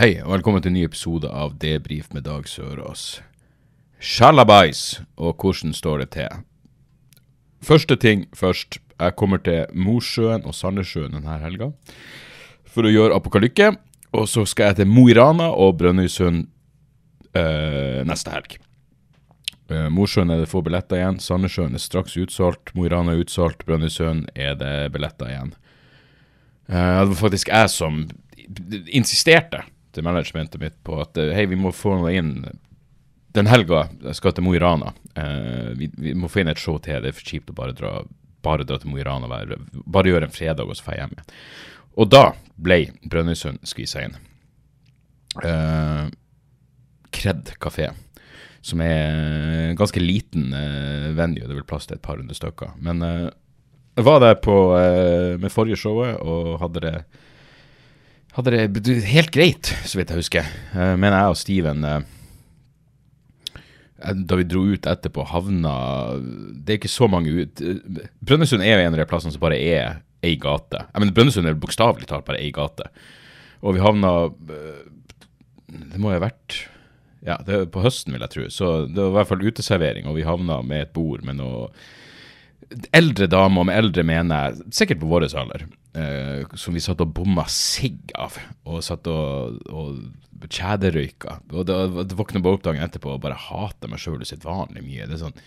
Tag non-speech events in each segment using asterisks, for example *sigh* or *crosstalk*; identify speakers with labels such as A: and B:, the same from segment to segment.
A: Hei, og velkommen til en ny episode av Debrif med Dag Sørås. Sjalabais, og hvordan står det til? Første ting først. Jeg kommer til Mosjøen og Sandnessjøen denne helga for å gjøre apokalykke. Og så skal jeg til Mo i Rana og Brønnøysund øh, neste helg. Eh, Mosjøen er det få billetter igjen. Sandnessjøen er straks utsolgt. Mo i Rana er utsolgt. Brønnøysund er det billetter igjen. Eh, det var faktisk jeg som insisterte til managementet mitt på at eh, hei, vi må få noe inn den helga. Jeg skal til Mo i Rana. Uh, vi, vi må få inn et show til. Det er for kjipt å bare dra, bare dra til Mo i Rana. Bare, bare gjøre en fredag og så dra hjem igjen. Og da ble Brønnøysund skvisa inn. Uh, Kred kafé, som er en ganske liten uh, venue. Det er vel plass til et par hundre stykker. Men eh, jeg var der på, eh, med forrige showet og hadde det hadde det helt greit, så vidt jeg husker. Eh, men jeg og Steven eh, eh, Da vi dro ut etterpå, havna Det er ikke så mange ut Brønnøysund er jo en av de plassene som bare er ei gate. Jeg mener, Brønnøysund er bokstavelig talt bare ei gate. Og vi havna Det må jo ha vært ja, det på høsten, vil jeg tro. Så det var i hvert fall uteservering, og vi havna med et bord med noe eldre damer, og med eldre mener jeg sikkert på vår alder, eh, som vi satt og bomma sigg av, og satt og, og kjederøyka. Og det, våkner bare opp dagen etterpå og bare hata meg sjøl usedvanlig mye. Det er sånn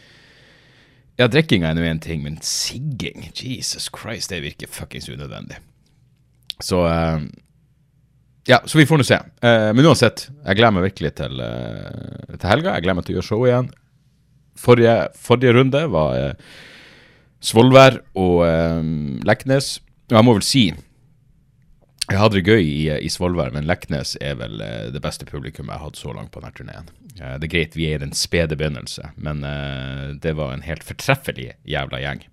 A: Ja, drikkinga er nå én ting, men sigging, Jesus Christ, det virker fuckings unødvendig. Så eh, ja, så vi får nå se. Eh, men uansett, jeg gleder meg virkelig til, eh, til helga. Jeg gleder meg til å gjøre show igjen. Forrige, forrige runde var eh, Svolvær og eh, Leknes. Og jeg må vel si jeg hadde det gøy i, i Svolvær, men Leknes er vel eh, det beste publikum jeg har hatt så langt på denne turneen. Eh, det er greit, vi er i den spede begynnelse, men eh, det var en helt fortreffelig jævla gjeng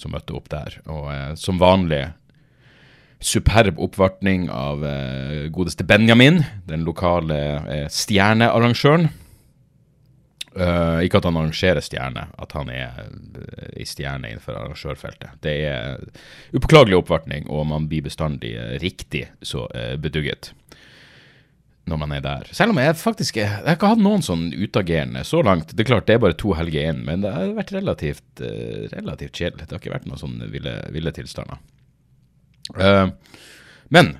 A: som møtte opp der. Og eh, som vanlig superb oppvartning av eh, godeste Benjamin, den lokale stjernearrangøren. Eh, ikke at han arrangerer stjerne, at han er i ei stjerne innenfor arrangørfeltet. Det er upåklagelig oppvartning, og man blir bestandig eh, riktig så uh, bedugget når man er der. Selv om jeg faktisk jeg har ikke hatt noen sånn utagerende så langt. Det er klart det er bare to helger inn, men det har vært relativt, uh, relativt kjedelig. Det har ikke vært noen sånne ville, ville tilstander. Uh, men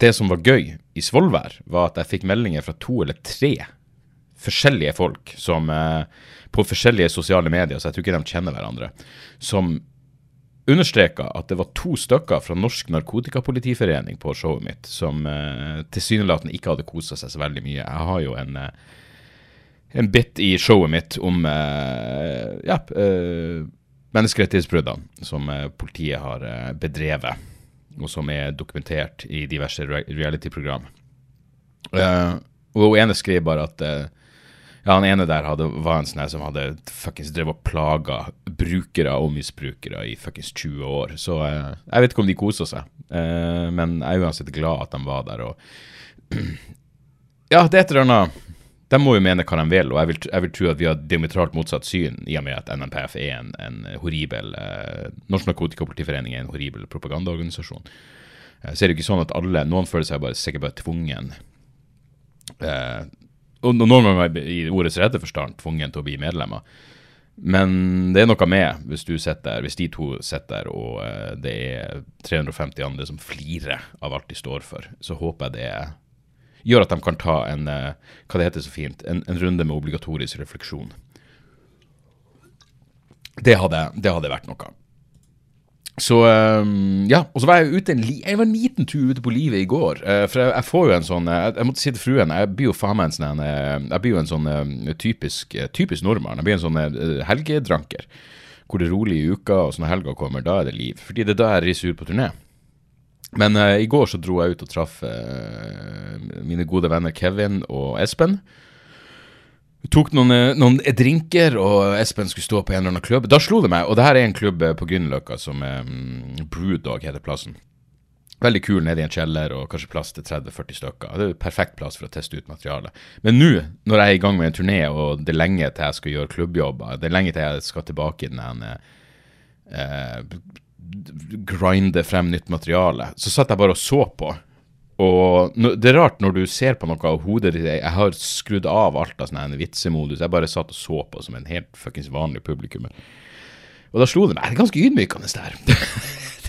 A: det som var gøy i Svolvær, var at jeg fikk meldinger fra to eller tre forskjellige folk som eh, på forskjellige sosiale medier, så jeg tror ikke de kjenner hverandre, som understreka at det var to stykker fra Norsk Narkotikapolitiforening på showet mitt som eh, tilsynelatende ikke hadde kosa seg så veldig mye. Jeg har jo en eh, en bit i showet mitt om eh, ja, menneskerettighetsbruddene som politiet har bedrevet, og som er dokumentert i diverse reality-program. Og hun ene skrev bare at ja, han ene der hadde, var en sånn som hadde fuckings drevet og plaga brukere og misbrukere i fuckings 20 år. Så eh, jeg vet ikke om de koser seg, eh, men jeg er uansett glad at de var der. Og *clears throat* ja, det er et eller annet De må jo mene hva de vil, og jeg vil, jeg vil tro at vi har diametralt motsatt syn, i og med at NNPF er en, en horribel eh, Norsk Narkotikapolitiforening er en horribel propagandaorganisasjon. Eh, så er det jo ikke sånn at alle Noen føler seg bare, sikkert bare tvungen eh, og noen ganger i ordets rette forstand tvungen til å bli medlemmer. Men det er noe med, hvis du sitter hvis de to sitter der, og eh, det er 350 andre som flirer av alt de står for, så håper jeg det gjør at de kan ta en, eh, hva det heter så fint, en, en runde med obligatorisk refleksjon. Det hadde, det hadde vært noe. Så um, ja, og så var jeg ute en, li jeg var en liten tur ute på livet i går. Uh, for jeg, jeg får jo en sånn Jeg, jeg måtte si til fruen Jeg blir jo faen meg en sånn uh, Jeg blir jo en sånn uh, typisk, typisk nordmann. Jeg blir en sånn helgedranker. Hvor det er rolig i uka, og så når helga kommer, da er det liv. Fordi det er da jeg reiser ut på turné. Men i går så dro jeg ut og traff mine gode venner Kevin og Espen. Vi tok noen, eh, noen drinker, og Espen skulle stå på en eller annen klubb. Da slo det meg, og det her er en klubb eh, på Grünerløkka som um, Brewdog heter plassen. Veldig kul nede i en kjeller og kanskje plass til 30-40 stykker. Det er perfekt plass for å teste ut materialet. Men nå, når jeg er i gang med en turné, og det er lenge til jeg skal gjøre klubbjobber, det er lenge til jeg skal tilbake i den eh, grinde frem nytt materiale, så satt jeg bare og så på. Og det er rart når du ser på noe av hodet ditt Jeg har skrudd av alt av sånn vitsemodus. Jeg bare satt og så på som en helt fuckings vanlig publikum. Og da slo det meg Det er ganske ydmykende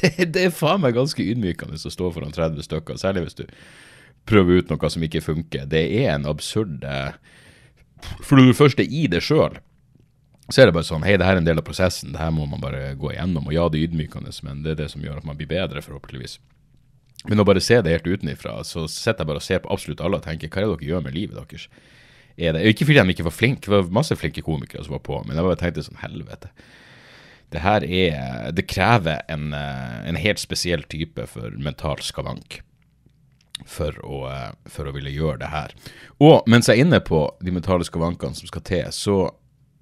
A: det, *laughs* det, er faen meg ganske ydmykende å stå foran 30 stykker, særlig hvis du prøver ut noe som ikke funker. Det er en absurd eh, For når du først er i det sjøl, så er det bare sånn Hei, det her er en del av prosessen. Det her må man bare gå igjennom. Og ja, det er ydmykende, men det er det som gjør at man blir bedre, forhåpentligvis. Men å bare se det helt utenfra, så sitter jeg bare og ser på absolutt alle og tenker hva er det dere gjør med livet deres? Er det, ikke fordi de ikke var flinke, det var masse flinke komikere som var på, men jeg bare tenkte sånn helvete. Det her er Det krever en, eh, en helt spesiell type for mental skavank for å, eh, for å ville gjøre det her. Og mens jeg er inne på de mentale skavankene som skal til, så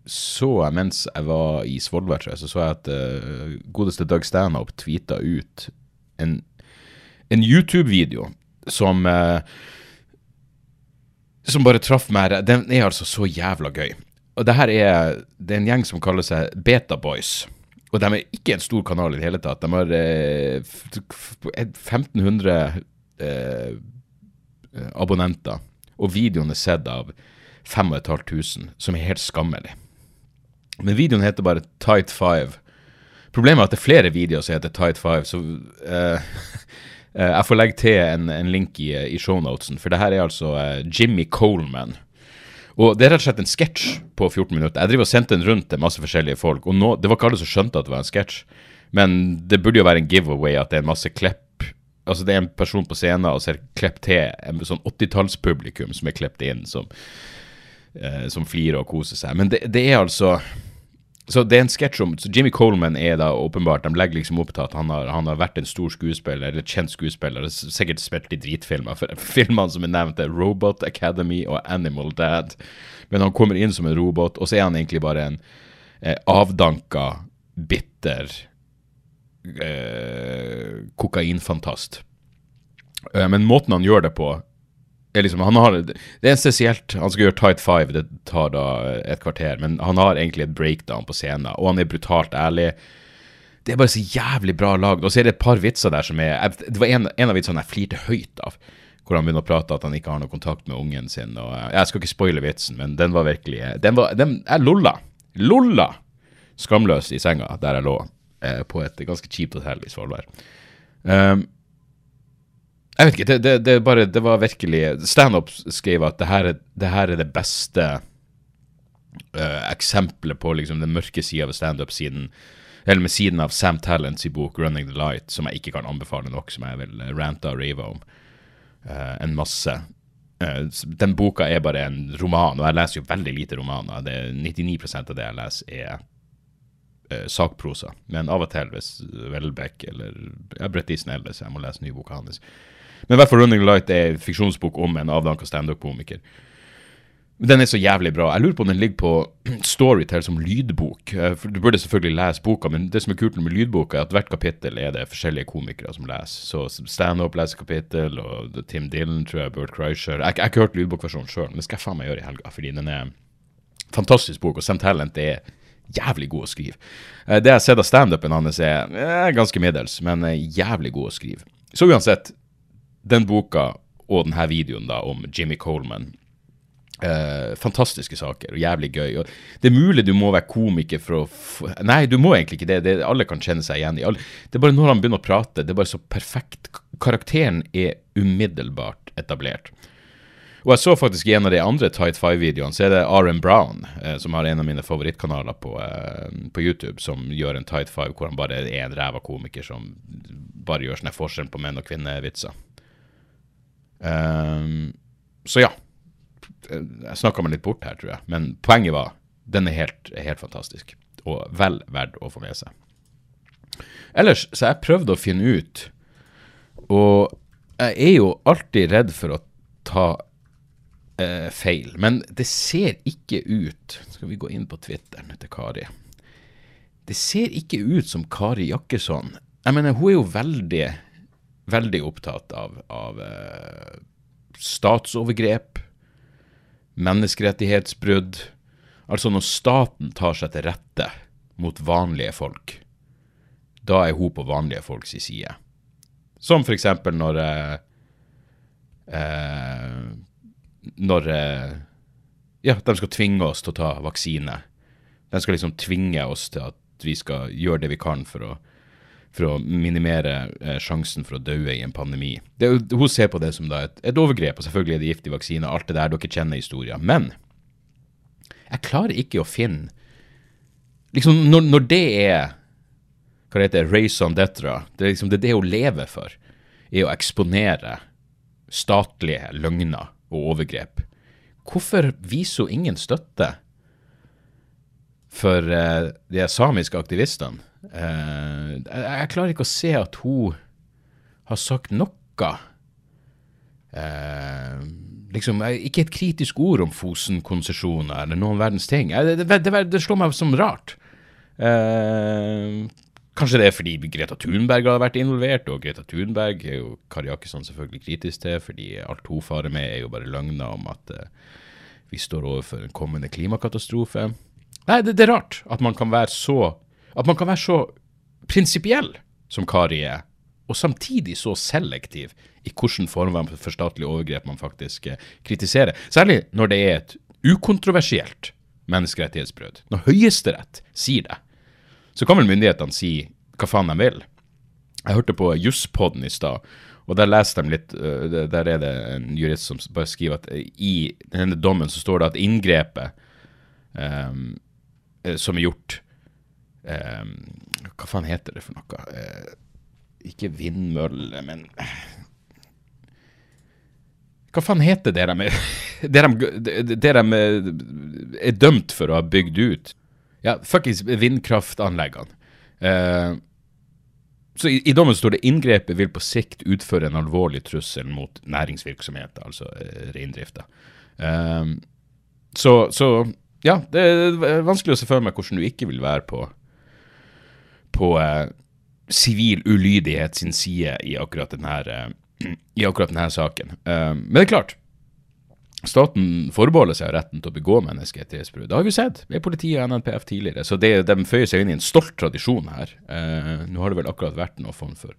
A: så jeg mens jeg var i Svolvær, så så jeg at uh, godeste Doug Stanhope tweeta ut en en YouTube-video som uh, Som bare traff meg. Den er altså så jævla gøy. Og det her er, det er en gjeng som kaller seg Beta Boys. Og de er ikke en stor kanal i det hele tatt. De har eh, 1500 eh, abonnenter. Og videoen er sett av 5500, som er helt skammelig. Men videoen heter bare Tight Five. Problemet er at det er flere videoer som heter Tight Five, så eh, Eh, *laughs* jeg får legge til en, en link i, i shownotesen, for det her er altså uh, Jimmy Coleman. Og Det er rett og slett en sketsj på 14 minutter. Jeg driver og sendte den rundt til masse forskjellige folk. og nå, Det var ikke alle som skjønte at det var en sketsj, men det burde jo være en giveaway at det er en masse klepp. Altså Det er en person på scenen og ser klepp til en sånn 80-tallspublikum som er klept inn, som, uh, som flirer og koser seg. Men det, det er altså så det er en sketsj om Jimmy Coleman er da åpenbart De legger liksom opp til at han har, han har vært en stor skuespiller, eller kjent skuespiller, sikkert spilt i dritfilmer. For *laughs* filmene som er nevnt, er Robot Academy og Animal Dad. Men han kommer inn som en robot, og så er han egentlig bare en eh, avdanka, bitter eh, kokainfantast. Eh, men måten han gjør det på, er liksom, har, Det er spesielt. Han skal gjøre Tight Five, det tar da et kvarter. Men han har egentlig et breakdown på scenen, og han er brutalt ærlig. Det er bare så jævlig bra lagd. Og så er det et par vitser der som er Det var en, en av vitsene jeg flirte høyt av. Hvor han begynner å prate at han ikke har noe kontakt med ungen sin. Og, jeg skal ikke spoile vitsen, men den var virkelig den var, den, Jeg lolla. Lolla! Skamløs i senga der jeg lå, eh, på et ganske kjipt hotell i Svolvær. Um, jeg vet ikke, det, det, det, bare, det var virkelig Standup skrev at det her, det her er det beste uh, eksempelet på liksom den mørke sida av standup siden eller med siden av Sam Talents i bok 'Running the Light', som jeg ikke kan anbefale nok, som jeg vil rante og rave om uh, en masse. Uh, den boka er bare en roman, og jeg leser jo veldig lite romaner. Det er 99% av det jeg leser, er sakprosa. Men av og til, hvis Welbeck eller ja, Brett Easton Ellis, jeg må lese ny boka hans, men i hvert fall 'Running Light' er en fiksjonsbok om en avdanka standup-komiker. Den er så jævlig bra. Jeg lurer på om den ligger på *clears throat* Storytel som lydbok. Eh, Du burde selvfølgelig lese boka, men det som er kult med lydboka, er at hvert kapittel er det forskjellige komikere som leser. Så standup leser kapittel, og Tim Dylan, tror jeg, Bert Kreischer Jeg, har ikke hørt lydbokversjonen sjøl, men det skal jeg faen meg gjøre i helga, fordi den er fantastisk bok, og Sam Talent er jævlig god å skrive. Eh, det jeg har sett av standupen hans, er, er ganske middels, men jævlig god å skrive. Så uansett, den boka og denne videoen da om Jimmy Coleman eh, fantastiske saker og jævlig gøy. Og det er mulig du må være komiker for å Nei, du må egentlig ikke det. det. Alle kan kjenne seg igjen i alle. Det er bare når han begynner å prate, det er bare så perfekt. Karakteren er umiddelbart etablert. Og jeg så faktisk i en av de andre Tight Five-videoene, så er det Aren Brown, eh, som har en av mine favorittkanaler på, eh, på, YouTube, som gjør en Tight Five hvor han bare er en ræva komiker som bare gjør sånne forskjell på menn og kvinner-vitser. Um, så ja. Jeg snakka meg litt bort her, tror jeg. Men poenget var den er helt, helt fantastisk. Og vel verdt å få med seg. Ellers så jeg prøvde å finne ut Og jeg er jo alltid redd for å ta eh, feil, men det ser ikke ut Skal vi gå inn på Twitteren til Kari? Det ser ikke ut som Kari Jakkesson. Jeg mener, hun er jo veldig, veldig opptatt av, av eh, statsovergrep, menneskerettighetsbrudd. Altså når staten tar seg til rette mot vanlige folk, da er hun på vanlige folks side. Som eksempel når eh, eh, Når eh, ja, de skal tvinge oss til å ta vaksine. De skal liksom tvinge oss til at vi skal gjøre det vi kan for å, for å minimere eh, sjansen for å dø i en pandemi. Det, hun ser på det som et, et overgrep, og selvfølgelig er det giftig vaksine, alt det der, dere kjenner historien. Men jeg klarer ikke å finne Liksom, når, når det er hva det heter, raison d'etre, det er liksom det, det hun lever for, er å eksponere statlige løgner og overgrep. Hvorfor viser hun ingen støtte for uh, de samiske aktivistene? Uh, jeg, jeg, klarer ikke å se at hun har sagt noe. Uh, liksom, ikke et kritisk ord om Fosen-konsesjoner eller noen verdens ting. Det, det, det, slår meg som rart. Uh, kanskje det er fordi Greta Thunberg har vært involvert, og Greta Thunberg er jo Kari Jakkesson selvfølgelig kritisk til, fordi alt hun farer med, er jo bare løgner om at vi står overfor en kommende klimakatastrofe. Nei, det, det, er rart at man kan være så at man kan være så prinsipiell som Kari er, og samtidig så selektiv i hvilken form for statlig overgrep man faktisk eh, kritiserer. Særlig når det er et ukontroversielt menneskerettighetsbrudd. Når Høyesterett sier det, så kan vel myndighetene si hva faen de vil. Jeg hørte på Jusspodden i stad, og der leste de litt uh, Der er det en jurist som bare skriver at i denne dommen så står det at inngrepet um, som er gjort um, Hva faen heter det for noe? Eh, ikke vindmølle, men Hva faen heter det de, *laughs* det de, det de er dømt for å ha bygd ut? Ja, fuckings vindkraftanleggene. Eh, så i, i, dommen står det inngrepet vil på sikt utføre en alvorlig trussel mot næringsvirksomhet, altså eh, reindrifta. Uh, så, så, ja, det er vanskelig å se for meg hvordan du ikke vil være på på sivil ulydighet sin side i akkurat denne, *clears throat* i akkurat denne saken. men det er klart, Staten forbeholder seg retten til å begå menneskerettighetsbrudd. Det har vi sett ved politiet og NNPF tidligere, så det, de føyer seg inn i en stolt tradisjon her. Eh, nå har det vel akkurat vært noe form for,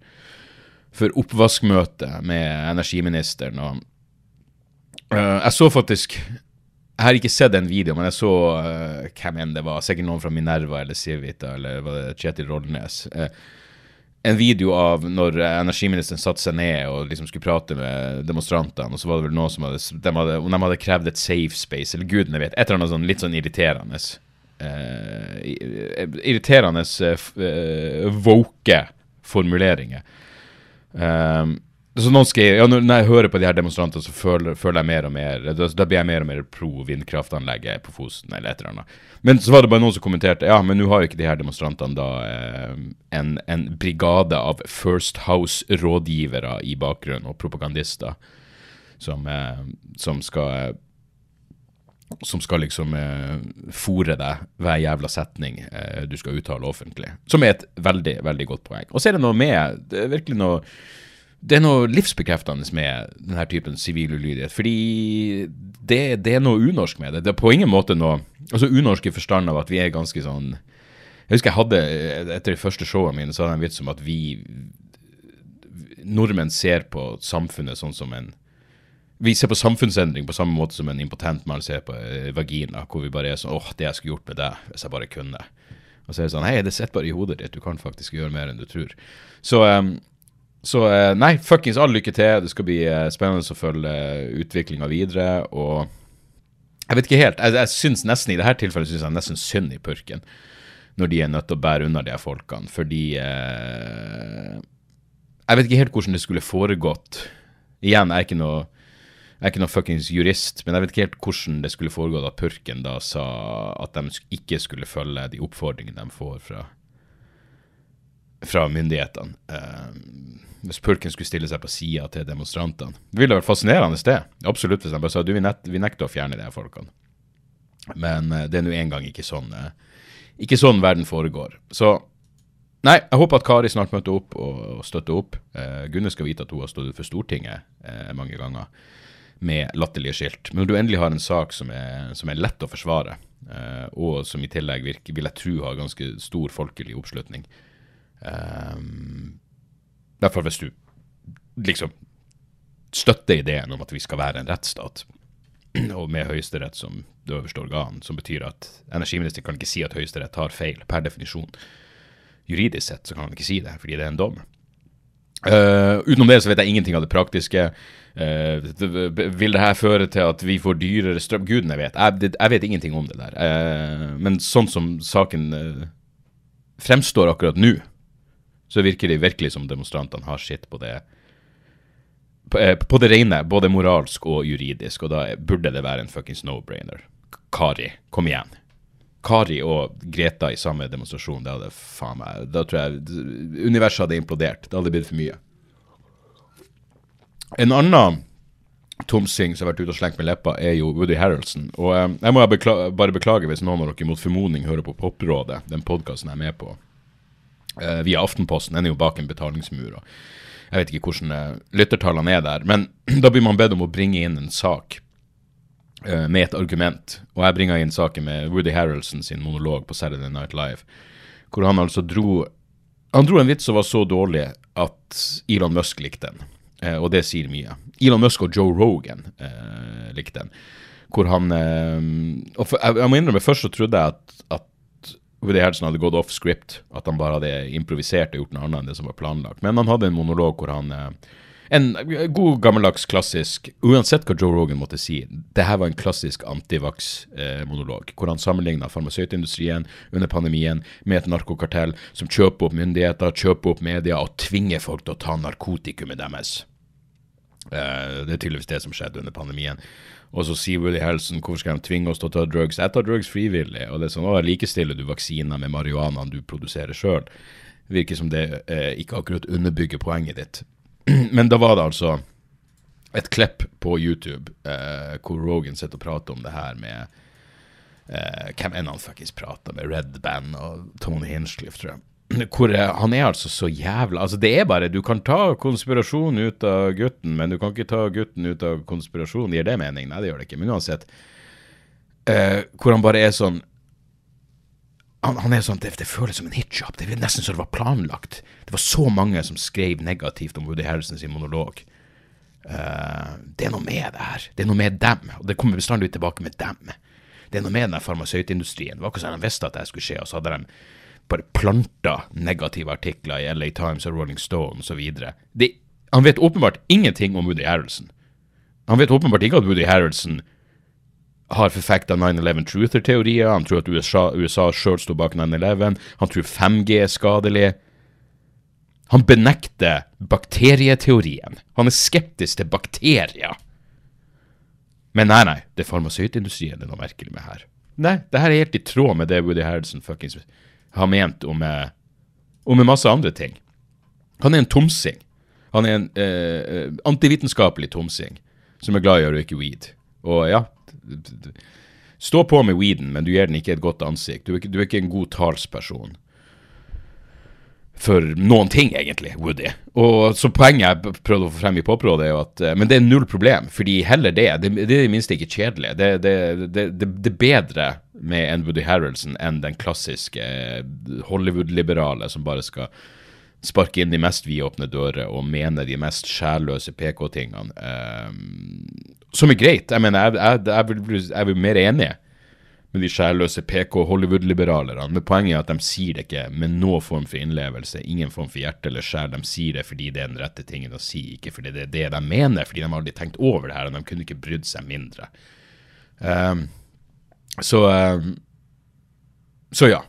A: for oppvaskmøte med energiministeren. og eh, Jeg så faktisk Jeg har ikke sett den videoen, men jeg så uh, hvem enn det var. Sikkert noen fra Minerva eller Civita eller var det Kjetil Rollnes. Uh, en video av når energiministeren satte seg ned og liksom skulle prate med demonstrantene, og så var det vel noen som hadde De hadde, de hadde krevd et safe space, eller gudene vet. Et eller annet sånn litt sånn irriterende. Uh, irriterende uh, woke formuleringer. Um, så nå skal jeg, ja, Når jeg hører på de her demonstrantene, så føler, føler, jeg mer og mer Da, da blir jeg mer og mer pro vindkraftanlegget på Fosen, eller et eller annet. Men så var det bare noen som kommenterte ja, men nå har jo ikke de her demonstrantene da eh, en, en, brigade av First House-rådgivere i bakgrunnen, og propagandister, som, eh, som skal som skal liksom eh, fòre deg hver jævla setning eh, du skal uttale offentlig. Som er et veldig, veldig godt poeng. Og så er det noe med Det er virkelig noe det er noe livsbekreftende med denne typen sivil ulydighet. Fordi det, det, er noe unorsk med det. Det er på ingen måte noe altså unorsk i forstand av at vi er ganske sånn Jeg husker jeg hadde, etter de første showene mine, så hadde jeg en vits om at vi nordmenn ser på samfunnet sånn som en vi ser på samfunnsendring på samme måte som en impotent mann ser på eh, vagina, hvor vi bare er sånn åh, det jeg skulle gjort med deg, hvis jeg bare kunne. Og så er det sånn hei, det sitter bare i hodet ditt, du kan faktisk gjøre mer enn du tror. Så um, så eh, nei, fuckings all lykke til. Det skal bli eh, spennende å følge eh, utviklinga videre. Og jeg vet ikke helt. Jeg, jeg syns nesten i dette tilfellet synes jeg nesten synd i purken. Når de er nødt til å bære unna de folkene. Fordi eh, Jeg vet ikke helt hvordan det skulle foregått. Igjen, jeg er ikke noe jeg er ikke noen fuckings jurist, men jeg vet ikke helt hvordan det skulle foregått at purken da sa at de ikke skulle følge de oppfordringene de får fra fra myndighetene. Eh, hvis purken skulle stille seg på sida til demonstrantene. Det ville vært fascinerende sted. Absolutt, hvis de bare sa du, vi, nekt, vi nekter å fjerne de her folkene. Men eh, det er nå engang ikke sånn eh, ikke sånn verden foregår. Så nei, jeg håper at Kari snart møter opp og, støtter opp. Uh, Gunne skal vite at hun har stått for Stortinget mange ganger med latterlige skilt. Men når du endelig har en sak som er, som er lett å forsvare, og som i tillegg virker, vil jeg tro har ganske stor folkelig oppslutning, um, derfor hvis du liksom støtter ideen om at vi skal være en rettsstat, *clears throat* og med Høyesterett som det øverste organ, som betyr at energiministeren kan ikke si at Høyesterett tar feil, per definisjon. Juridisk sett så kan han ikke si det, fordi det er en dom. Uh, utenom det så vet jeg ingenting av det praktiske. Uh, vil det her føre til at vi får dyrere strøm? Gudene vet. Jeg, jeg, vet ingenting om det der. Uh, men sånn som saken fremstår akkurat nå, så virker det virkelig som demonstrantene har sitt på det på, eh, på, det rene, både moralsk og juridisk, og da burde det være en fuckings no-brainer. Kari, kom igjen. Kari og Greta i samme demonstrasjon, det hadde faen meg Da tror jeg universet hadde implodert. Det hadde blitt for mye. En annen tomsing som har vært ute og slengt med leppa, er jo Woody Harroldson. Og eh, jeg må bare beklage hvis noen av dere mot formodning hører på Poprådet, den podkasten jeg er med på via Aftenposten. Den er jo bak en betalingsmur. og Jeg vet ikke hvordan uh, lyttertallene er der. Men *clears throat* da blir man bedt om å bringe inn en sak uh, med et argument. Og jeg bringer inn saken med Woody Harroldson sin monolog på Saturday Night Live, hvor han altså dro Han dro en vits som var så dårlig at Elon Musk likte den. og det sier mye. Elon Musk og Joe Rogan likte den hvor han og for, jeg, jeg, må innrømme, Først så trodde jeg at, at Woody Harrison hadde gått off script, at han bare hadde improvisert og gjort noe annet enn det som var planlagt. Men han hadde en monolog hvor han eh, En god, gammeldags, klassisk Uansett hva Joe Rogan måtte si, det her var en klassisk antivax-monolog. Eh, hvor han sammenligna farmasøytindustrien under pandemien med et narkokartell som kjøper opp myndigheter, kjøper opp media og tvinger folk til å ta narkotikumet deres. Eh, det er tydeligvis det som skjedde under pandemien. Og så sier Willy Helsen hvorfor skal de tvinge oss til å ta drugs? Jeg tar drugs frivillig. Og det er sånn, å, likestiller du vaksiner med marihuanaen du produserer sjøl? Virker som det eh, ikke akkurat underbygger poenget ditt. *clears throat* Men da var det altså et klipp på YouTube eh, hvor Rogan sitter og prater om det her med eh, Hvem enn han faktisk prater med? Red Band og Tony Hinchcliffe, tror jeg hvor han er altså så jævla Altså, det er bare Du kan ta konspirasjon ut av gutten, men du kan ikke ta gutten ut av konspirasjon. Gir det mening? Nei, det gjør det ikke. Men uansett. Uh, hvor han bare er sånn han, han er sånn, det, det, føles som en hijab. Det er nesten så det var planlagt. Det var så mange som skrev negativt om Woody Harrison sin monolog. Uh, det er noe med det her. Det er noe med dem. Og det kommer bestandig tilbake med dem. Det er noe med den farmasøytindustrien. Det var akkurat som de visste at det skulle skje, og så hadde de bare planta negative artikler i LA Times og Rolling Stone osv. Han vet åpenbart ingenting om Woody Harrelson. Han vet åpenbart ikke at Woody Harrelson har forfekta 9-11 truther-teorier. Han tror at USA, USA sjøl sto bak 9-11. Han tror 5G er skadelig. Han benekter bakterieteorien. Han er skeptisk til bakterier. Men nei, nei, det er farmasøytindustrien det er noe merkelig med her. Nei, det her er helt i tråd med det Woody Harrelson fuckings har ment om, eh, om en masse andre ting. Han er en tomsing. Han er en eh, eh, antivitenskapelig tomsing som er glad i å røyke weed. Og ja Stå på med weeden, men du gir den ikke et godt ansikt. Du er ikke, du er ikke en god talsperson for noen ting, egentlig, Woody. Og så Poenget jeg prøvde å få frem i poprådet, er jo at Men det er null problem, fordi heller det. Det, det er i det minste ikke kjedelig. Det, er bedre med en Woody Harroldson enn den klassiske Hollywood-liberale som bare skal sparke inn de mest vidåpne dører og mene de mest sjælløse PK-tingene. Um, som er greit. Jeg mener, jeg, jeg, jeg, mer enig med de sjælløse PK-Hollywood-liberalerne. Men poenget er at de sier det ikke med noen form for innlevelse, ingen form for hjerte eller sjel. De sier det fordi det er den rette tingen å si, ikke fordi det er det de mener, fordi de har aldri tenkt over det her, og de kunne ikke brydd seg mindre. Um, så um, Så ja.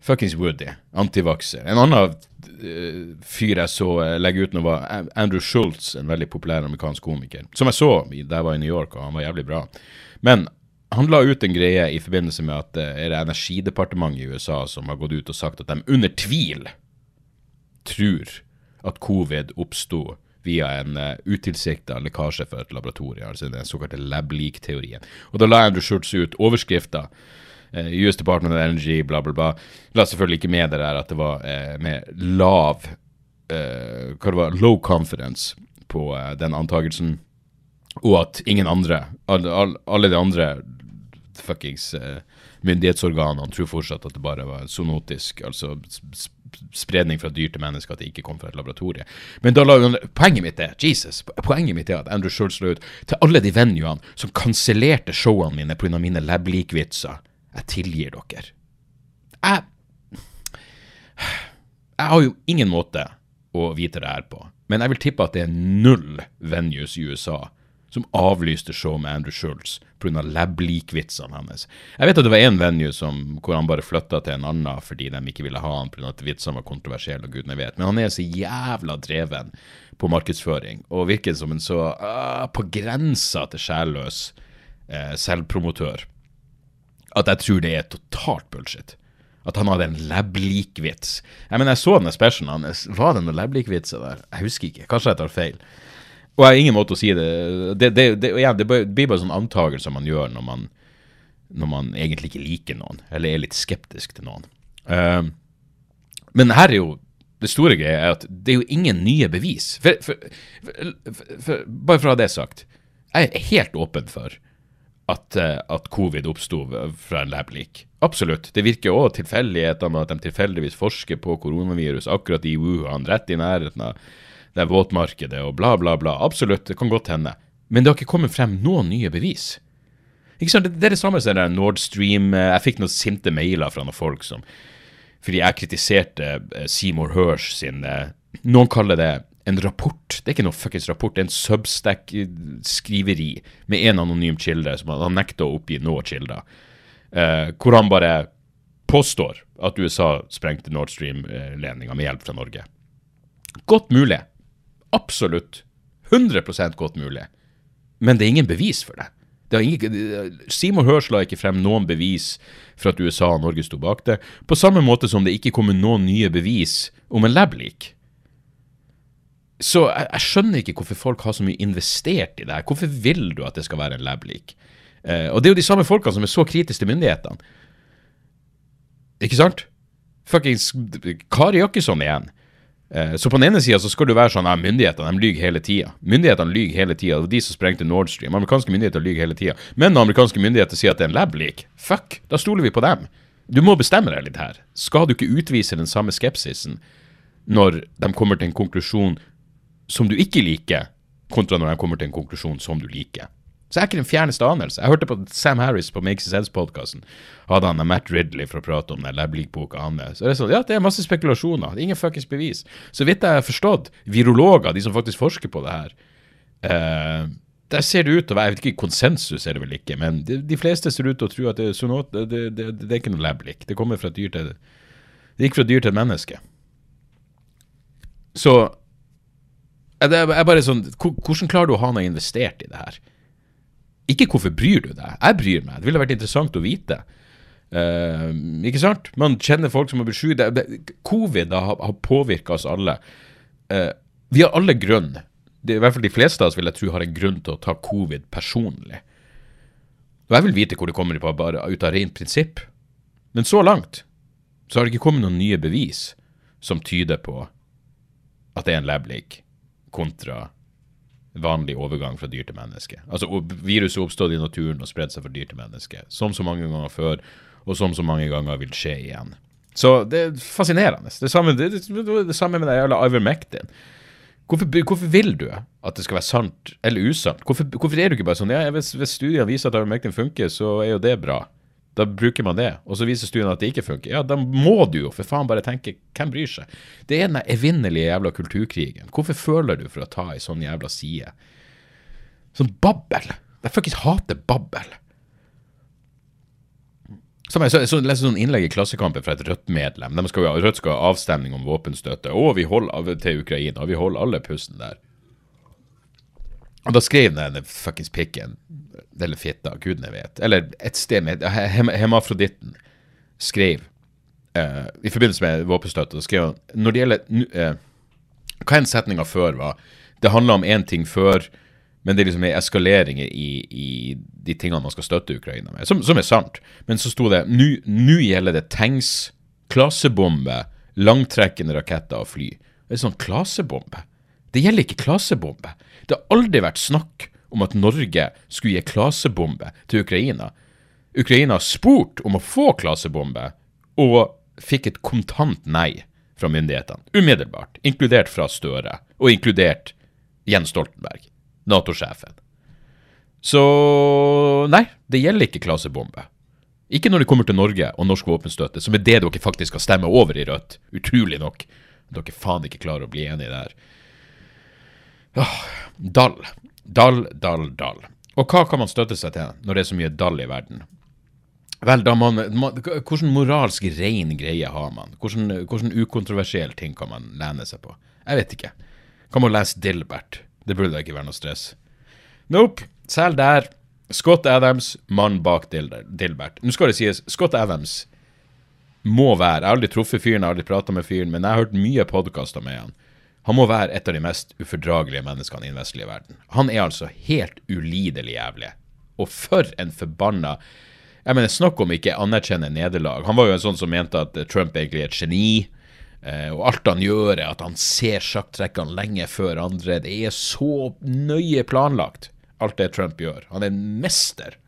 A: Fuckings Woody. Antivakser. En annen uh, fyr jeg så uh, legge ut nå, var Andrew Schultz, en veldig populær amerikansk komiker. Som jeg så da jeg var i New York, og han var jævlig bra. Men han la ut en greie i forbindelse med at det er energidepartementet i USA som har gått ut og sagt at de under tvil tror at covid oppsto via en uh, utilsikta lekkasje fra et laboratorium, altså den såkalte lab-leak-teorien. Og da la Andrew Schultz ut overskrifta. Uh, US Department of Energy, bla, bla, bla. La selvfølgelig ikke med det der at det var uh, med lav uh, Hva det var, low confidence på den antakelsen. Og at ingen andre, alle, alle de andre fuckings myndighetsorganene tror fortsatt at det bare var zoonotisk, altså spredning fra dyr til mennesker, at det ikke kom fra et laboratorie. Men da la poenget mitt er Jesus, poenget mitt er at Andrew Schultz la ut til alle de venuene som kansellerte showene mine pga. mine lab-lik-vitser. Jeg tilgir dere. Jeg Jeg har jo ingen måte å vite det her på, men jeg vil tippe at det er null venues i USA som avlyste show med Andrew Schultz pga. lab-lik-vitsene hans. Jeg vet at det var én venue som, hvor han bare flytta til en annen fordi de ikke ville ha han pga. at vitsene var kontroversielle, og gudene vet. Men han er så jævla dreven på markedsføring og virker som en så uh, på grensa til sjælløs uh, selvpromotør at jeg tror det er totalt bullshit. At han hadde en lab-lik-vits. Jeg mener, jeg så den specialen hans. Var det noen lab-lik-vitser der? Jeg husker ikke. Kanskje jeg tar feil. Og jeg har ingen måte å si det Det, det, det, igjen, det blir bare sånn antakelser man gjør når man, når man egentlig ikke liker noen, eller er litt skeptisk til noen. Uh, men her er jo det store greia er at det er jo ingen nye bevis. For, for, for, bare for å ha det sagt, jeg er helt åpen for at, uh, at covid oppsto fra en lab-leak. Absolutt. Det virker òg tilfeldighetene, at de tilfeldigvis forsker på koronavirus akkurat i Wuhan, rett i nærheten av det er våtmarkedet og bla, bla, bla. Absolutt, det kan godt hende. Men det har ikke kommet frem noen nye bevis. Ikke sant? Det er det samme som Nord Stream eh, Jeg fikk noen sinte mailer fra noen folk som Fordi jeg kritiserte eh, Seymour Hersh sin eh, Noen kaller det en rapport. Det er ikke noe fuckings rapport, det er en substack-skriveri med en anonym kilde som han nekter å oppgi noen kilder. Hvor han bare påstår at USA sprengte Nord Stream-ledninga med hjelp fra Norge. Godt mulig absolutt 100% godt mulig. Men det er ingen bevis for det. det ingen, Seymour Hersh la ikke frem noen bevis for at USA og Norge sto bak det, på samme måte som det ikke kommer noen nye bevis om en lab-leak. Så jeg, jeg, skjønner ikke hvorfor folk har så mye investert i det her. Hvorfor vil du at det skal være en lab-leak? Eh, og det er jo de samme folkene som er så kritiske til myndighetene. Ikke sant? Fuckings Kari Jakkesson igjen. Eh, så på den ene sida skal du være sånn at myndighetene lyver hele tida. Myndighetene lyver hele tida. Det var de som sprengte Nord Stream. Amerikanske myndigheter lyver hele tida. Men når amerikanske myndigheter sier at det er en lab-leak, fuck, da stoler vi på dem. Du må bestemme deg litt her. Skal du ikke utvise den samme skepsisen når de kommer til en konklusjon som du ikke liker, kontra når de kommer til en konklusjon som du liker? Så jeg er ikke den fjerneste anelse. Jeg hørte på Sam Harris på Makes Sense-podkasten. Hadde han Matt Ridley for å prate om den Lablik-boka hans. Så det er sånn, ja, det er masse spekulasjoner. Det er ingen fuckings bevis. Så vidt jeg har forstått, virologer, de som faktisk forsker på det her eh, Der ser det ut til å være Jeg vet ikke, konsensus er det vel ikke, men de, de fleste ser ut til å tro at det, sånn, det, det, det, er ikke noe Lablik. Det kommer fra et dyr til Det gikk fra dyr til et menneske. Så det er bare sånn Hvordan klarer du å ha noe investert i det her? Ikke hvorfor bryr du deg? Jeg bryr meg. Det ville vært interessant å vite. Uh, ikke sant? Man kjenner folk som har blitt sjuke. Covid har, har påvirka oss alle. Uh, vi har alle grunn, det, i hvert fall de fleste av oss vil jeg tro har en grunn til å ta covid personlig. Og jeg vil vite hvor det kommer på, bare ut av rent prinsipp. Men så langt så har det ikke kommet noen nye bevis som tyder på at det er en lab leak kontra vanlig overgang fra dyr til menneske. Altså Viruset oppstod i naturen og spredde seg fra dyr til menneske. Som så mange ganger før, og som så mange ganger vil skje igjen. Så det er fascinerende. Det samme, det, det, det samme med den jævla Ivermectin. Hvorfor, hvorfor, vil du at det skal være sant eller usant? Hvorfor, hvorfor er du ikke bare sånn ja, hvis, hvis studiene viser at Ivermectin funker, så er jo det bra. Da bruker man det. Og så viser studien at det ikke funker. Ja, da må du jo for faen bare tenke hvem bryr seg? Det er den evinnelige jævla kulturkrigen. Hvorfor føler du for å ta ei sånn jævla side? Sånn babbel. Jeg fuckings hater babbel. Som jeg, så, så leste sånn innlegg i Klassekampen fra et Rødt-medlem. Rødt skal ha avstemning om våpenstøtte. Å, vi holder av til Ukraina. Vi holder alle pusten der. Og da skrev den fuckings pikken, eller fitta, gudene vet, eller et sted med hem, Hemafroditten skrev uh, i forbindelse med våpenstøtte, skrev han når det gjelder uh, Hva enn setninga før var, det handla om én ting før, men det er liksom en eskalering i, i de tingene man skal støtte Ukraina med, som, som er sant. Men så sto det nå gjelder det tanks, klasebombe, langtrekkende raketter og fly. Det er sånn klasebombe. Det gjelder ikke klasebombe. Det har aldri vært snakk om at Norge skulle gi klasebombe til Ukraina. Ukraina har spurt om å få klasebombe, og fikk et kontant nei fra myndighetene. Umiddelbart. Inkludert fra Støre, og inkludert Jens Stoltenberg, Nato-sjefen. Så nei, det gjelder ikke klasebombe. Ikke når det kommer til Norge og norsk våpenstøtte, som er det dere faktisk skal stemme over i Rødt. Utrolig nok. Dere faen ikke klarer å bli enige der. Åh, dall. Dall, dall, dall. Og hva kan man støtte seg til når det er så mye dall i verden? Vel, da man, man Hvordan moralsk ren greie har man? Hvordan, hvordan ukontroversiell ting kan man lene seg på? Jeg vet ikke. Kan man lese Dilbert? Det burde da ikke være noe stress. Nope. Selv der. Scott Adams, mann bak Dilbert. Nå skal det sies, Scott Adams må være Jeg har aldri truffet fyren, jeg har aldri prata med fyren, men jeg har hørt mye podkaster med han. Han må være et av de mest ufordragelige menneskene i den vestlige verden. Han er altså helt ulidelig jævlig. Og for en forbanna Jeg mener, snakk om ikke anerkjenne nederlag. Han var jo en sånn som mente at Trump egentlig er et geni. Eh, og alt han gjør, er at han ser sjakktrekkene lenge før andre. Det er så nøye planlagt, alt det Trump gjør. Han er en mester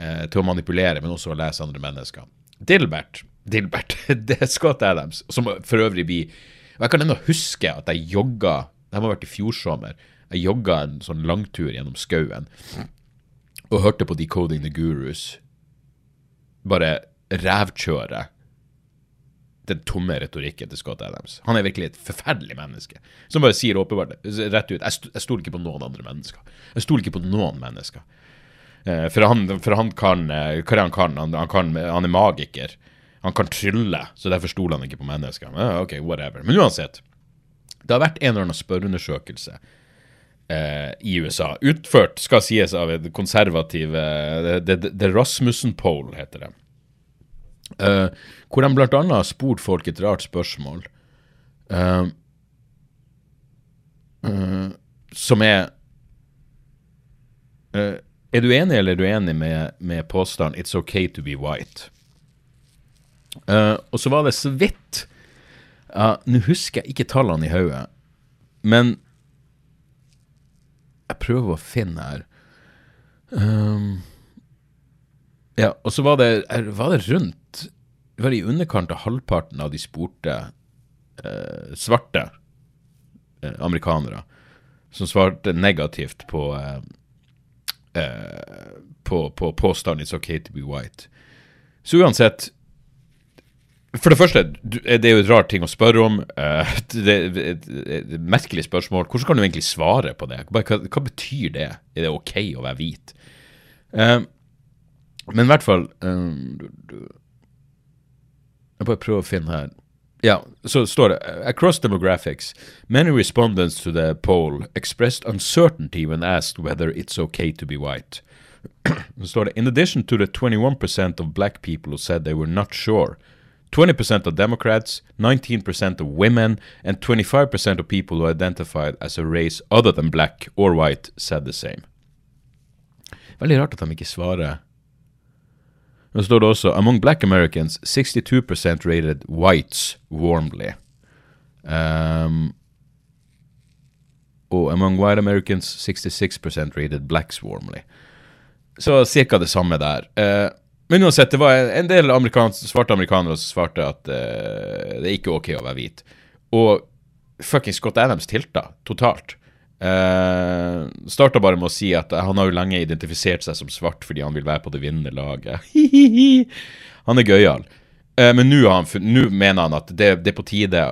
A: eh, til å manipulere, men også å lese andre mennesker. Dilbert, Dilbert, *laughs* det er Scott Adams, som for øvrig blir Og jeg kan ennå huske at jeg jogga Det må ha vært i fjor sommer. Jeg jogga en sånn langtur gjennom skauen og hørte på Decoding the Gurus bare rævkjøre den tomme retorikken til Scott Adams. Han er virkelig et forferdelig menneske, som bare sier åpenbart rett ut jeg, st stoler ikke på noen andre mennesker. Jeg stoler ikke på noen mennesker. Eh, for, han, for han kan eh, Hva er han kan? Han, han kan? han er magiker. Han kan trylle, så derfor stoler han ikke på mennesker. Men, ok, whatever. Men uansett. Det har vært en eller annen spørreundersøkelse eh, i USA. Utført, skal sies, av et konservativ eh, det, det Rasmussen Poll, heter det. Eh, hvor de annet har spurt folk et rart spørsmål. eh, eh, som er Er du enig eller er du enig med, med påstanden 'It's okay to be white'? Eh, og så var det så vidt ja, Nå husker jeg ikke tallene i hodet, men jeg prøver å finne her. Um, ja, og så var det, var det rundt Det var i underkant av halvparten av de spurte uh, svarte eh, amerikanere som svarte negativt på på, på påstanden 'It's okay to be white'. Så uansett For det første, det er jo et rart ting å spørre om. eh, *laughs* det er et, merkelig spørsmål. Hvordan kan du egentlig svare på det? Hva, hva, betyr det? Er det ok å være hvit? Eh, men i hvert fall eh, Jeg bare prøver å finne her. Ja, så står det Across demographics, many respondents to the poll expressed uncertainty when asked whether it's okay to be white. *clears throat* Så står det In addition to the 21% of black people who said they were not sure, 20% of Democrats, 19% of women, and 25% of people who identified as a race other than black or white said the same. Veldig rart at de ikke svarer. Nå står det også Among black Americans, 62% rated whites warmly. Um, among white Americans, 66% rated blacks warmly. Så cirka det samme der. Eh, men uansett, det var en del amerikans, svarte amerikanere som svarte at uh, det er ikke ok å være hvit. Og fucking Scott Adams tilta totalt. Uh, Starta bare med å si at han har jo lenge identifisert seg som svart fordi han vil være på det vinnende laget. *laughs* han er gøyal. Uh, men nå mener han at det, det er på tide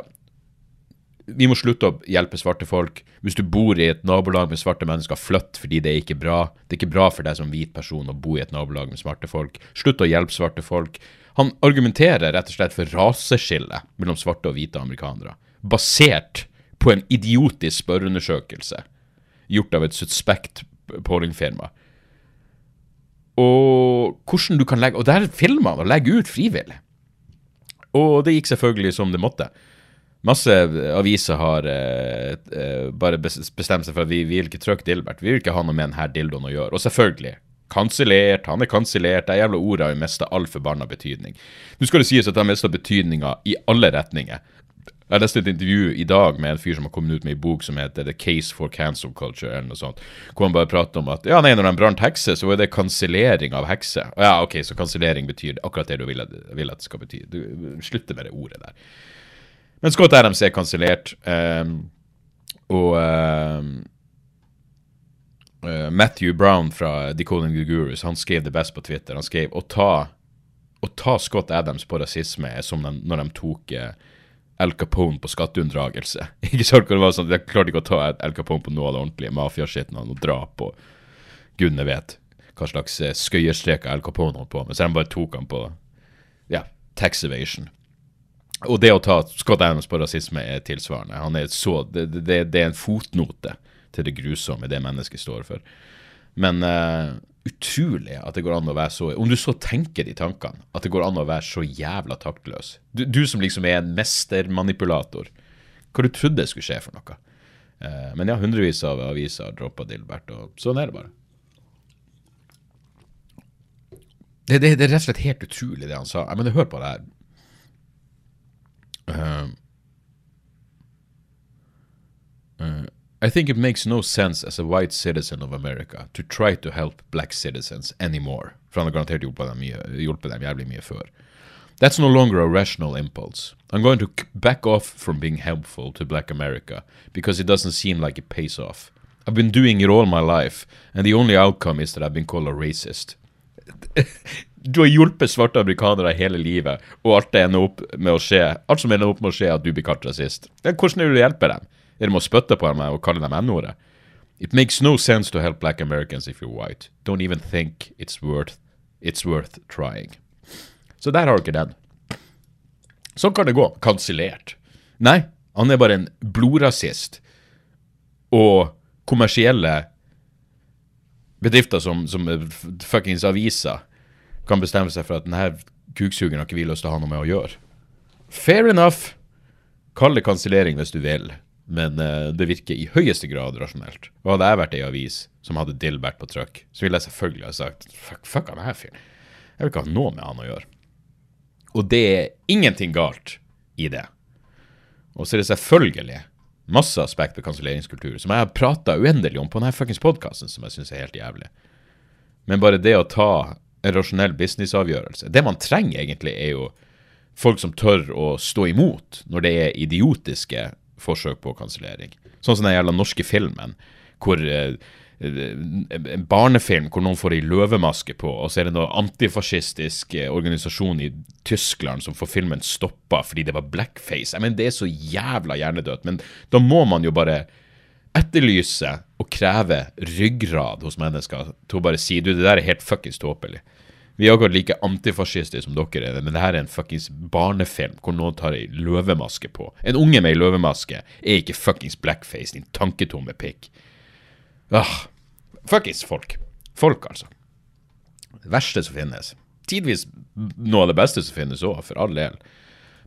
A: Vi må slutte å hjelpe svarte folk. Hvis du bor i et nabolag med svarte mennesker, flytt fordi det er ikke bra. Det er ikke bra for deg som hvit person å bo i et nabolag med svarte folk. Slutt å hjelpe svarte folk. Han argumenterer rett og slett for raseskille mellom svarte og hvite amerikanere, basert på en idiotisk spørreundersøkelse. gjort av et suspekt pollingfirma. Og hvordan du kan legge Og der filmer han og legger ut frivillig. Og det gikk selvfølgelig som det måtte. Masse aviser har eh, eh, bare bestemt seg for at vi, vi vil ikke trykke Dilbert. Vi vil ikke ha noe med denne dildoen å gjøre. Og selvfølgelig, kansellert, han er kansellert. Det jævla ordet har jo mista all forbanna betydning. Nå skal det sies at det har mista betydninga i alle retninger. Jeg leste et intervju i dag med en fyr som har kommet ut med en bok som heter The Case for Cancel Culture, eller noe sånt, hvor han bare prater om at ja, nei, når de brant hekser, så var det kansellering av hekser. Ja, ok, så kansellering betyr akkurat det du vil at det skal bety. Du slutter med det ordet der. Men Scott Adams er kansellert, Um, og ehm, uh, Matthew Brown fra Decoding the Gurus, han skrev det best på Twitter. Han skrev å ta, å ta Scott Adams på rasisme er som de, når de tok eh, Al Capone på skatteunndragelse. *laughs* Ikke sant? hvor det var sånn, De klarte ikke å ta Al Capone på noe av det ordentlige mafiaskitten og drap og gudene vet hva slags eh, skøyerstreker Al Capone holdt på med. Så de bare tok han på ja, tax evasion. Og det å ta Scott Adams på rasisme er tilsvarende. Er så, det, det, det er en fotnote til det grusomme det mennesket står for. Men uh, utrolig at det går an å være så Om du så tenker de tankene, at det går an å være så jævla taktløs. Du, du som liksom er en mestermanipulator. Hva du trodde skulle skje for noe? Uh, men ja, hundrevis av aviser har droppa Dilbert, og sånn er det bare. Det, det, det er rett og slett helt utrolig, det han sa. Jeg mener, hør på det her. Um, uh, I think it makes no sense as a white citizen of America to try to help black citizens anymore. Dem, før. That's no longer a rational impulse. I'm going to back off from being helpful to black America because it doesn't seem like it pays off. I've been doing it all my life, and the only outcome is that I've been called a racist. *laughs* Du har hjulpet svarte amerikanere hele livet, og alt det ender opp med å skje Alt som ender opp med å skje, er at du blir kalt rasist. Hvordan det du hjelper dem? Er det med å spytte på dem og kalle dem N-ordet? It makes no sense to help black Americans if you're white. Don't even think it's worth, it's worth trying. Så der har du ikke den. Sånn kan det gå. Kansellert. Nei, han er bare en blodrasist. Og kommersielle bedrifter som, som fuckings aviser kan bestemme seg for at denne kuksugeren har ikke vi lyst til å ha noe med å gjøre. Fair enough. Kall det kansellering hvis du vil, men eh, det virker i høyeste grad rasjonelt. Og hadde jeg vært ei avis som hadde Dilbert på trykk, så ville jeg selvfølgelig ha sagt fuck, fuck han her fyren. Jeg vil ikke ha noe med han å gjøre. Og det er ingenting galt i det. Og så er det selvfølgelig masse aspekt ved kanselleringskultur som jeg har prata uendelig om på denne fuckings podkasten, som jeg syns er helt jævlig. Men bare det å ta rasjonell businessavgjørelse Det man trenger egentlig, er jo folk som tør å stå imot når det er idiotiske forsøk på kansellering. Sånn som den jævla norske filmen, hvor eh, en barnefilm hvor noen får ei løvemaske på, og så er det noe antifascistisk eh, organisasjon i Tyskland som får filmen stoppa fordi det var blackface. Jeg mener, Det er så jævla hjernedødt. Men da må man jo bare etterlyse og kreve ryggrad hos mennesker til å bare si du, det der er helt fuckings tåpelig. Vi er akkurat like antifascister som dere er, men det her er en fuckings barnefilm hvor noen tar ei løvemaske på. En unge med ei løvemaske er ikke fuckings blackface, din tanketomme pikk. Ah, fuckings folk. Folk, altså. Det verste som finnes. Tidvis noe av det beste som finnes òg, for all del.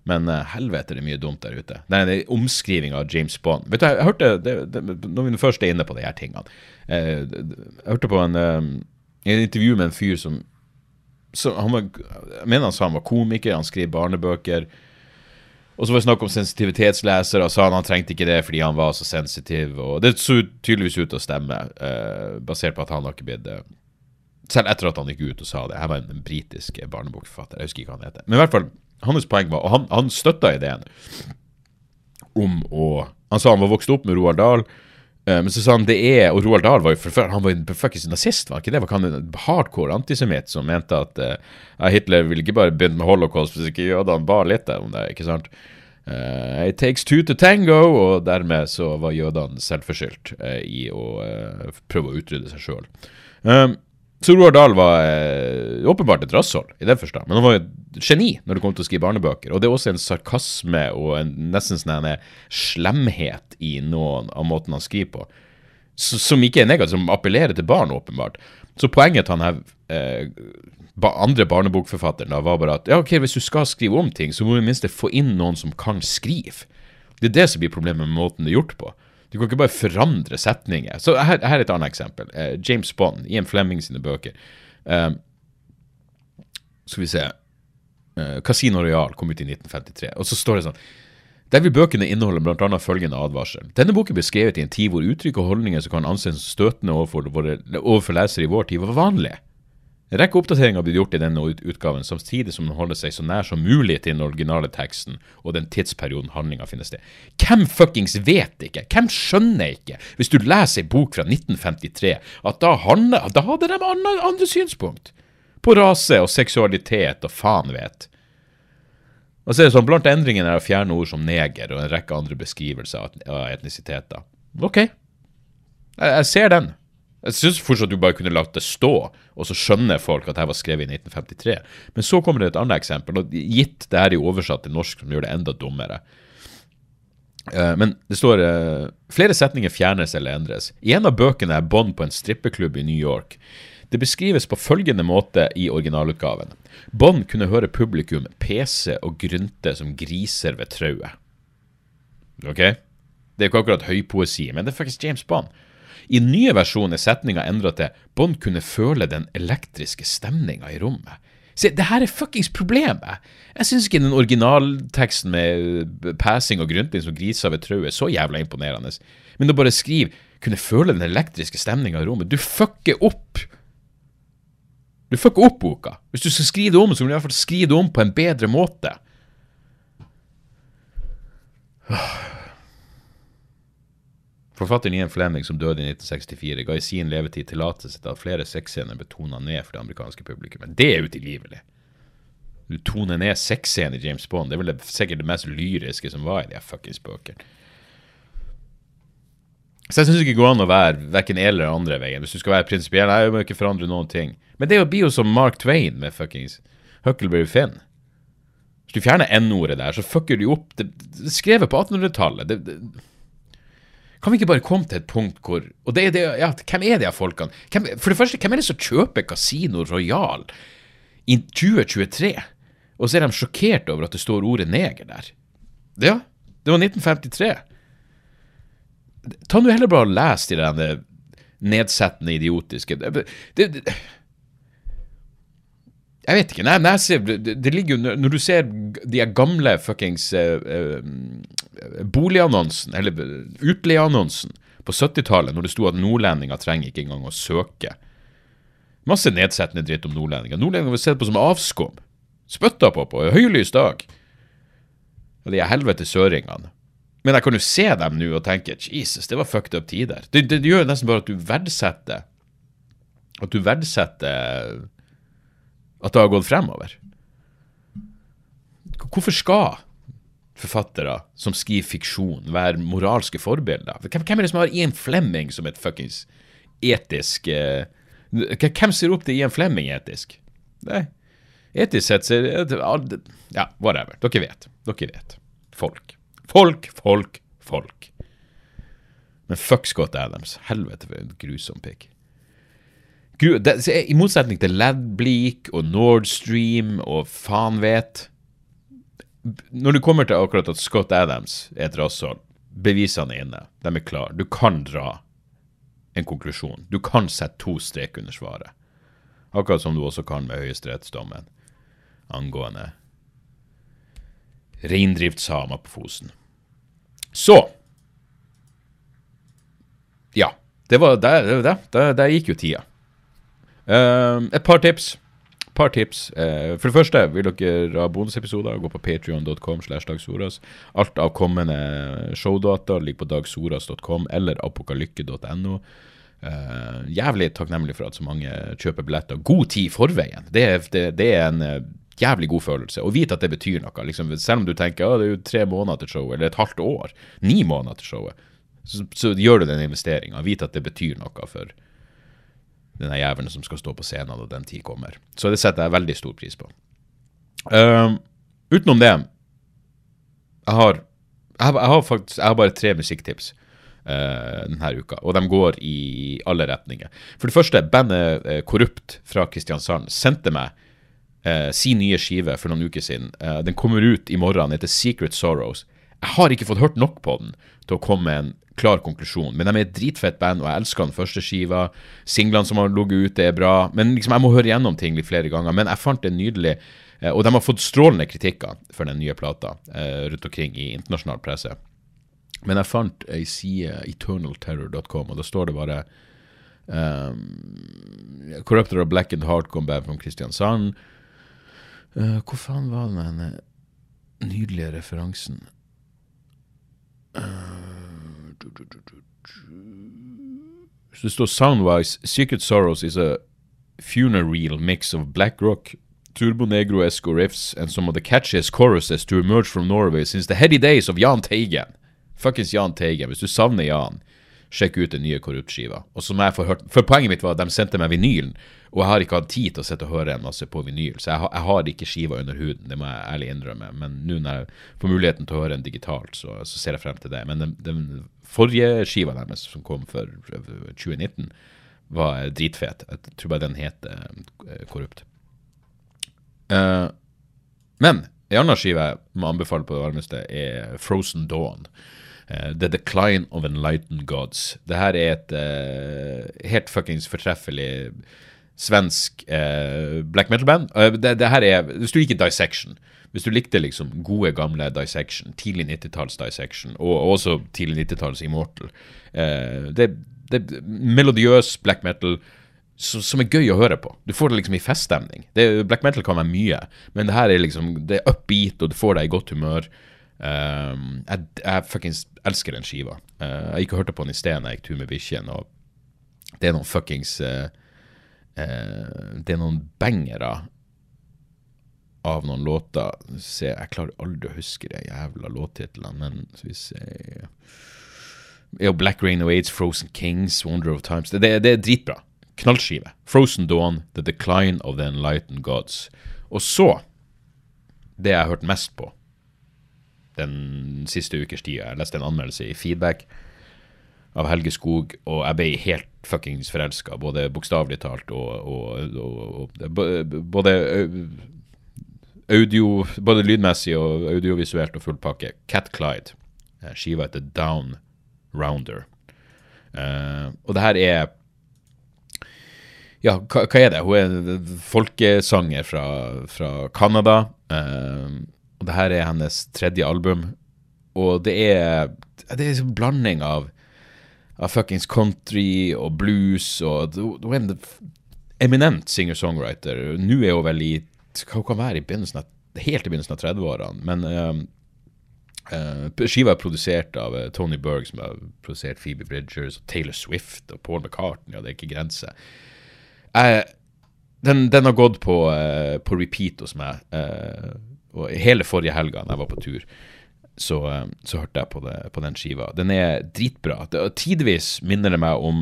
A: Men uh, helvete, det er mye dumt der ute. Det er en omskriving av James Bond. Vet du, jeg hørte, det, det, Når vi først er inne på de her tingene eh, Jeg hørte på en, uh, en intervju med en fyr som han var, Jeg mener han sa han var komiker, han skriver barnebøker. Og så var det snakk om sensitivitetsleser, og sa han han trengte ikke det fordi han var så sensitiv. Og det så tydeligvis ut til å stemme, eh, basert på at han har ikke blitt eh, Selv etter at han gikk ut og sa det. Her var en, en britisk barnebokforfatter, jeg husker ikke hva han heter. Men i hvert fall, hans poeng var Og han, han støtta ideen om å Han sa han var vokst opp med Roald Dahl. Eh, Men så sa han det er Og Roald Dahl var jo for før Han var jo en nazist, var ikke det? Var han en hardcore antisemitt som mente at uh, Hitler ville ikke bare begynt med holocaust hvis ikke jødene ba litt om det, ikke sant? Uh, it takes two to tango, og dermed så var jødene selvforskyldt uh, i å prøve å utrydde seg sjøl. Så Roar Dahl var eh, åpenbart et rasshold i den forstand, men han var et geni når det kom til å skrive barnebøker. Og det er også en sarkasme og en nesten sånn en slemhet i noen av måten han skriver på, så, som ikke er negativt, som appellerer til barn, åpenbart. Så poenget til han her eh, andre barnebokforfatteren da var bare at ja, ok, hvis du skal skrive om ting, så må du i det minste få inn noen som kan skrive. Det er det som blir problemet med måten det er gjort på. Du kan ikke bare forandre setninger. Så her, her er et annet eksempel. Uh, James Bond, Ian Fleming sine bøker. Uh, skal vi se uh, Casino Royal kom ut i 1953, og så står det sånn der vil bøkene inneholde bl.a. følgende advarsel. Denne boken ble skrevet i en tid hvor uttrykk og holdninger som kan anses støtende overfor, overfor lesere i vår tid, var vanlige. Rekke oppdateringer blir gjort i denne utgaven, samtidig som den holder seg så nær som mulig til den originale teksten og den tidsperioden handlinga finner sted. Hvem fuckings vet ikke? Hvem skjønner ikke, hvis du leser ei bok fra 1953, at da, handler, da hadde de andre, andre synspunkt? På rase og seksualitet og faen vet. Og så er det sånn, Blant endringene er å fjerne ord som neger og en rekke andre beskrivelser av etnisiteter. Ok, jeg, jeg ser den. Jeg syns fortsatt du bare kunne latt det stå, og så skjønner folk at det var skrevet i 1953. Men så kommer det et annet eksempel, og gitt det her er oversatt til norsk, som gjør det enda dummere. Eh, Men det står eh, flere setninger fjernes eller endres. I en av bøkene er Bond på en strippeklubb i New York. Det beskrives på følgende måte i originalutgaven. Bond kunne høre publikum pese og grynte som griser ved trauet. Ok? Det er ikke akkurat høypoesi, men det er faktisk James Bond. I nye versjoner er setninga endra til Bond kunne føle den elektriske stemninga i rommet. Se, det her er fuckings problemet. Jeg syns ikke den originalteksten med passing og grynting som griser ved trauet er så jævla imponerende. Men å bare skrive 'kunne føle den elektriske stemninga i rommet' Du fucker opp du fucker opp boka. Hvis du skal skrive det om, så må du i hvert fall skrive det om på en bedre måte. Forfatteren Ian Fleming, som døde i 1964, ga i sin levetid tillatelse til at flere sexscener ble tona ned for det amerikanske publikummet. Det er utilgivelig. Du toner ned sexscener i James Bond. Det er vel sikkert det mest lyriske som var i de fuckings bøkene. Så jeg syns ikke det går an å være verken en eller andre veien. Hvis du skal være prinsipiell, jeg må ikke forandre noen ting. Men det blir jo som Mark Twain med fuckings Huckleberry Finn. Hvis du fjerner N-ordet der, så fucker du opp Det, det skrevet på 1800-tallet. Det, det, kan vi ikke bare komme til et punkt hvor Og det er det, ja, hvem er de her folkene? Hvem, for det første, hvem er det som kjøper Casino Royal i 2023? Og så er de sjokkert over at det står ordet neger der. Ja, det var 1953. Ta nå heller bare og les de der nedsettende, idiotiske det, det, Jeg vet ikke. Nei, nei, det, det ligger jo Når du ser de gamle fuckings eh, boligannonsen, eller utleieannonsen på 70-tallet, når det sto at nordlendinger trenger ikke engang å søke Masse nedsettende dritt om nordlendinger. Nordlendinger var sett på som avskum. Spytta på på høylys dag. Og de er helvete søringene. Men jeg kan jo se dem nå og tenke Jesus, det var fucked up tider. Det, det, det gjør nesten bare at du verdsetter At du verdsetter at det har gått fremover. Hvorfor skal forfattere som skriver fiksjon, være moralske forbilder? Hvem, er det som har Ian Flemming som et fuckings etisk uh, Hvem ser opp til Ian Flemming etisk? Nei. Etisk sett så Ja, whatever. Dere vet. Dere vet. Folk. Folk, folk, folk. Men fuck Scott Adams. Helvete for en grusom pikk. Gru, det, I motsetning til Ladbleak og Nord Stream og faen vet Når det kommer til akkurat at Scott Adams er et rasshold, bevisene er inne. De er klare. Du kan dra en konklusjon. Du kan sette to strek under svaret. Akkurat som du også kan med høyesterettsdommen angående reindriftssamer på Fosen. Så Ja. Det var det. der, der gikk jo tida. Eh, et par tips. par tips. Eh, for det første, vil dere ha bonusepisoder, gå på patreon.com. Alt av kommende showdata ligger på dagsoras.com eller apokalykke.no. Uh, jævlig takknemlig for at så mange kjøper billetter god tid i forveien. Det, er- det, det er en uh, jævlig god følelse. Og vite at det betyr noe. Liksom, selv om du tenker at det er jo tre måneder til showet, eller et halvt år, ni måneder til showet, så, så gjør du den investeringa. Vite at det betyr noe for den her jævelen som skal stå på scenen når den tid kommer. Så det setter jeg veldig stor pris på. Uh, utenom det jeg har, jeg har, faktisk jeg har bare tre musikktips. uh, denne uka, og de går i alle retninger. For det første, bandet uh, Korrupt fra Kristiansand sendte meg uh, sin nye skive for noen uker siden. den kommer ut i morgen, den heter Secret Sorrows. Jeg har ikke fått hørt nok på den til å komme med en klar konklusjon. Men de er et dritfett band, og jeg elsker den første skiva. Singlene som har ligget ute, er bra. Men liksom, jeg må høre gjennom ting litt flere ganger. Men jeg fant det nydelig. Eh, og de har fått strålende kritikker for den nye plata eh, rundt omkring i internasjonal presse. Men jeg fant ei side, eternalterror.com, og da står det bare um, Corrupted or Black and Hardcome Band from Kristiansand. Uh, hvor faen var den nydelige referansen? Så det står soundwise Secret Sorrows is a funereal mix of black rock, turbo negro-esco riffs and some of the catchiest choruses to emerge from Norway since the heady days of Jahn Teigen. Fuckings Jahn Teigen. Hvis du savner Jahn, sjekk ut den nye Korrupt-skiva. Og som jeg får hørt For poenget mitt var at de sendte meg vinylen, og jeg har ikke hatt tid til å sitte og høre en masse på vinyl, så jeg har, jeg har ikke skiva under huden, det må jeg ærlig innrømme. Men nå når jeg får muligheten til å høre en digitalt, så, så ser jeg frem til det. Men den, den forrige skiva deres, som kom for 2019, var dritfet. Jeg tror bare den uh, Korrupt. Uh, men en annen skive jeg må anbefale på det varmeste, er Frozen Dawn. Uh, The Decline of Enlightened Gods. Det her er et uh, helt fuckings fortreffelig svensk uh, black metal-band. Det, det, her er Hvis du liker Dissection Hvis du likte liksom gode, gamle Dissection, tidlig 90-talls Dissection, og også tidlig 90-talls Immortal det, det er melodiøs black metal som er gøy å høre på. Du får det liksom i feststemning. Black metal kan være mye, men det her er liksom Det er upbeat, og du får deg i godt humør. Um, jeg jeg fuckings elsker den skiva. Uh, jeg gikk og hørte på den i sted da jeg gikk tur med bikkjen, og det er noen fuckings uh, uh, Det er noen bangere av noen låter. Se, jeg klarer aldri å huske de jævla låttitlene, men skal vi se jo, Black Rain of Aids, Frozen Kings, Wonder of Times. Det, det er dritbra. Knallskive. Frozen Dawn, The Decline of the Enlightened Gods. Og så, det jeg har hørt mest på den siste ukers tid. Jeg leste en anmeldelse i Feedback av Helge Skog, og jeg ble helt fuckings forelska, både bokstavelig talt og, og, og, og, Både audio Både lydmessig og audiovisuelt og full pakke. Cat Clyde. Skiva heter Down Rounder. Uh, og det her er Ja, hva, hva, er det? Hun er folkesanger fra, fra Canada. Uh, og det her er hennes tredje album. Og det er, det er en blanding av, av fuckings country og blues og Hun er en eminent singer-songwriter. Nå er hun vel i Hva kan være i begynnelsen av, helt i begynnelsen av 30-årene. Men uh, uh, skiva er produsert av uh, Tony Berg, som har produsert Phoebe Bridgers, og Taylor Swift og Paul McCartney, og det er ikke grenser. Den, den, har gått på, på repeat hos meg. Uh, og hele forrige helga da jeg var på tur, så, eh, så hørte jeg på, det, på, den skiva. Den er dritbra. Tidvis minner det meg om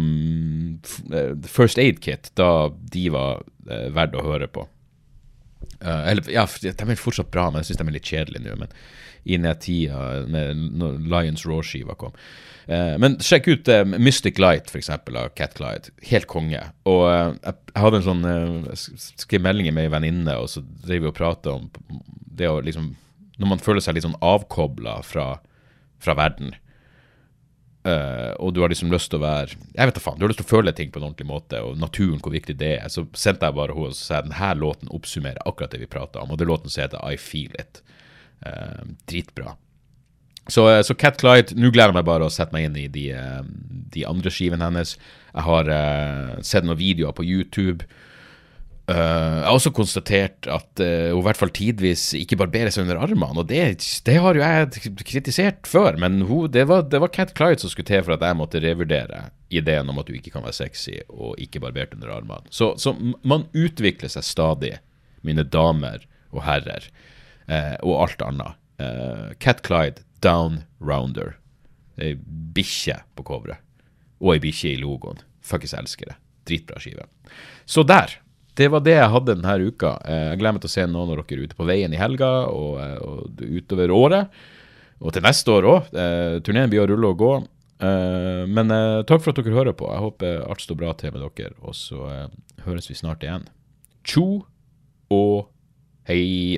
A: uh, First Aid Kit, da de var uh, verdt å høre på. Uh, eller, ja, de er fortsatt bra, men jeg syns de er litt kjedelige nå. Men i den tida når Lions Raw-skiva kom. Uh, men sjekk ut uh, Mystic Light, f.eks., av Cat Clyde. Helt konge. Og jeg, jeg, hadde en sånn Jeg skrev meldinger med ei venninne, og så driver vi og prater om det å liksom Når man føler seg litt sånn avkobla fra, fra verden, uh, og du har liksom lyst til å være Jeg vet da faen, du har lyst til å føle ting på en ordentlig måte, og naturen, hvor viktig det er, så sendte jeg bare henne og sa denne låten oppsummerer akkurat det vi prata om, og det låten som heter I Feel It. Uh, dritbra. Så, eh, så, Cat Clyde Nå gleder jeg meg bare å sette meg inn i de, de andre skivene hennes. Jeg har uh, sett noen videoer på YouTube Uh, jeg har også konstatert at uh, hun i hvert fall tidvis ikke barberer seg under armene. Og det, det har jo jeg kritisert før, men hun, det, var, det var Cat Clyde som skulle til for at jeg måtte revurdere ideen om at du ikke kan være sexy og ikke barbert under armene. Så, så man utvikler seg stadig, mine damer og herrer, uh, og alt annet. Cat Clyde, Down Rounder. Ei bikkje på coveret. Og ei bikkje i logoen. Fuckings elsker det. Dritbra skive. Så der det var det jeg hadde denne uka. Eh, jeg gleder meg til å se noen av dere ute på veien i helga og, eh, og utover året. Og til neste år òg. Eh, turneen blir å rulle og gå. Men takk for at dere hører på. Jeg håper alt står bra til med dere, og så høres vi snart igjen. Tjo og hei.